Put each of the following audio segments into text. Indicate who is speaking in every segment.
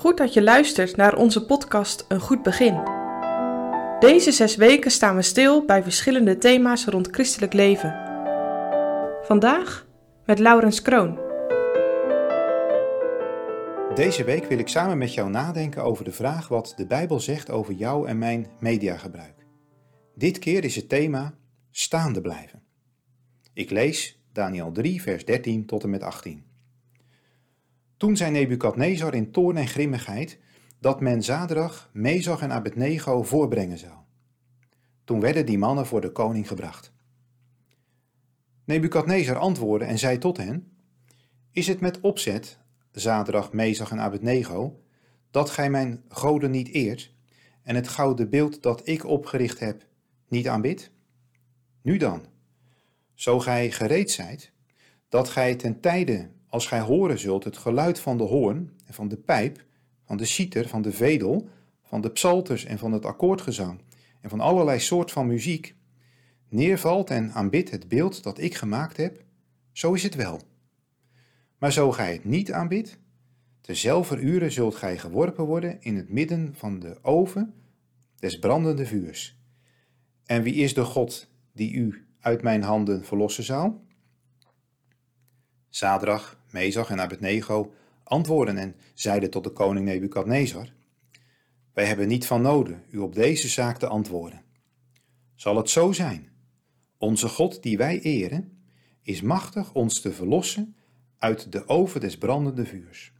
Speaker 1: Goed dat je luistert naar onze podcast Een Goed Begin. Deze zes weken staan we stil bij verschillende thema's rond christelijk leven. Vandaag met Laurens Kroon.
Speaker 2: Deze week wil ik samen met jou nadenken over de vraag wat de Bijbel zegt over jou en mijn mediagebruik. Dit keer is het thema staande blijven. Ik lees Daniel 3, vers 13 tot en met 18. Toen zei Nebukadnezar in toorn en grimmigheid dat men Zadrach, Mezach en Abednego voorbrengen zou. Toen werden die mannen voor de koning gebracht. Nebukadnezar antwoordde en zei tot hen: Is het met opzet, Zadrach, Mezach en Abednego, dat gij mijn goden niet eert en het gouden beeld dat ik opgericht heb niet aanbidt? Nu dan, zo gij gereed zijt, dat gij ten tijde als gij horen zult het geluid van de hoorn en van de pijp, van de citer, van de vedel, van de psalters en van het akkoordgezang en van allerlei soort van muziek, neervalt en aanbidt het beeld dat ik gemaakt heb, zo is het wel. Maar zo gij het niet aanbidt, tezelfde uren zult gij geworpen worden in het midden van de oven des brandende vuurs. En wie is de God die u uit mijn handen verlossen zou? Zadrach, Mezach en Abednego antwoorden en zeiden tot de koning Nebukadnezar: Wij hebben niet van noden u op deze zaak te antwoorden. Zal het zo zijn? Onze God die wij eren, is machtig ons te verlossen uit de oven des brandende vuurs.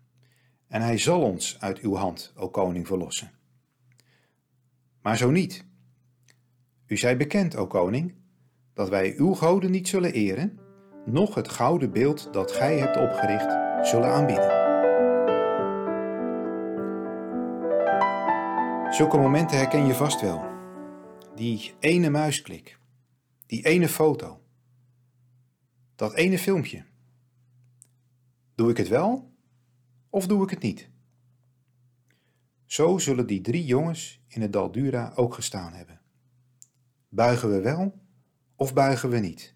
Speaker 2: En hij zal ons uit uw hand, o koning, verlossen. Maar zo niet. U zij bekend, o koning, dat wij uw goden niet zullen eren, noch het gouden beeld dat gij hebt opgericht zullen aanbieden. Zulke momenten herken je vast wel. Die ene muisklik, die ene foto, dat ene filmpje. Doe ik het wel of doe ik het niet? Zo zullen die drie jongens in het Daldura ook gestaan hebben. Buigen we wel of buigen we niet?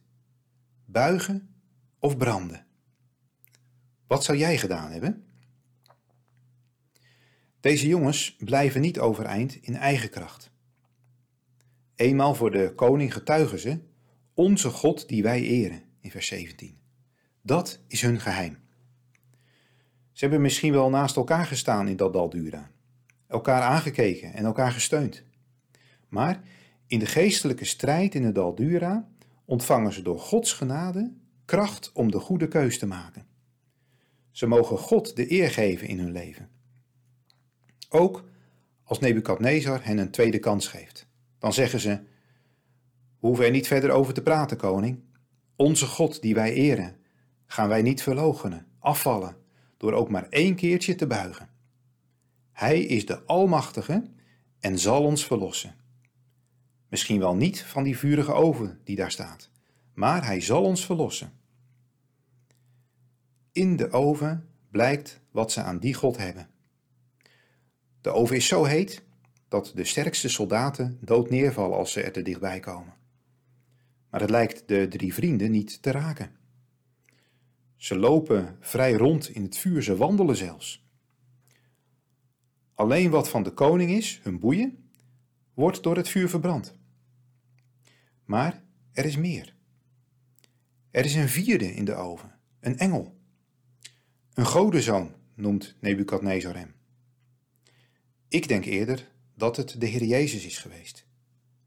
Speaker 2: Buigen of branden? Wat zou jij gedaan hebben? Deze jongens blijven niet overeind in eigen kracht. Eenmaal voor de koning getuigen ze, onze God die wij eren, in vers 17. Dat is hun geheim. Ze hebben misschien wel naast elkaar gestaan in dat Daldura, elkaar aangekeken en elkaar gesteund. Maar in de geestelijke strijd in het Daldura ontvangen ze door Gods genade kracht om de goede keus te maken. Ze mogen God de eer geven in hun leven. Ook als Nebukadnezar hen een tweede kans geeft. Dan zeggen ze: We hoeven er niet verder over te praten, koning. Onze God die wij eren, gaan wij niet verloochenen, afvallen, door ook maar één keertje te buigen. Hij is de Almachtige en zal ons verlossen. Misschien wel niet van die vurige oven die daar staat, maar hij zal ons verlossen. In de oven blijkt wat ze aan die God hebben. De oven is zo heet dat de sterkste soldaten dood neervallen als ze er te dichtbij komen. Maar het lijkt de drie vrienden niet te raken. Ze lopen vrij rond in het vuur, ze wandelen zelfs. Alleen wat van de koning is, hun boeien, wordt door het vuur verbrand. Maar er is meer. Er is een vierde in de oven, een engel. Een godenzoon noemt Nebukadnezar hem. Ik denk eerder dat het de Heer Jezus is geweest.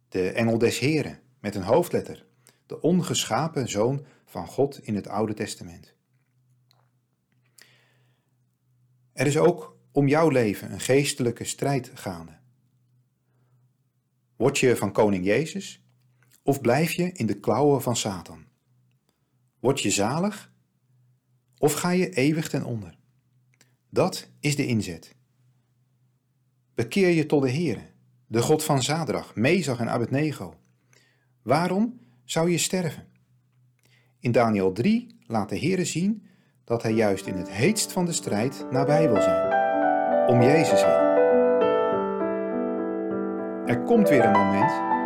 Speaker 2: De engel des Heren, met een hoofdletter, de ongeschapen zoon van God in het Oude Testament. Er is ook om jouw leven een geestelijke strijd gaande. Word je van koning Jezus of blijf je in de klauwen van Satan? Word je zalig of ga je eeuwig ten onder? Dat is de inzet. Bekeer je tot de Heere, de God van Zadrach, Mezach en Abednego. Waarom zou je sterven? In Daniel 3 laat de Heere zien dat hij juist in het heetst van de strijd nabij wil zijn. Om Jezus wil. Er komt weer een moment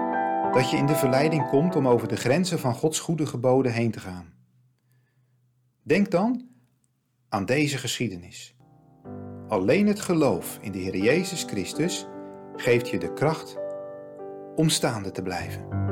Speaker 2: dat je in de verleiding komt om over de grenzen van Gods goede geboden heen te gaan. Denk dan aan deze geschiedenis. Alleen het geloof in de Heer Jezus Christus geeft je de kracht om staande te blijven.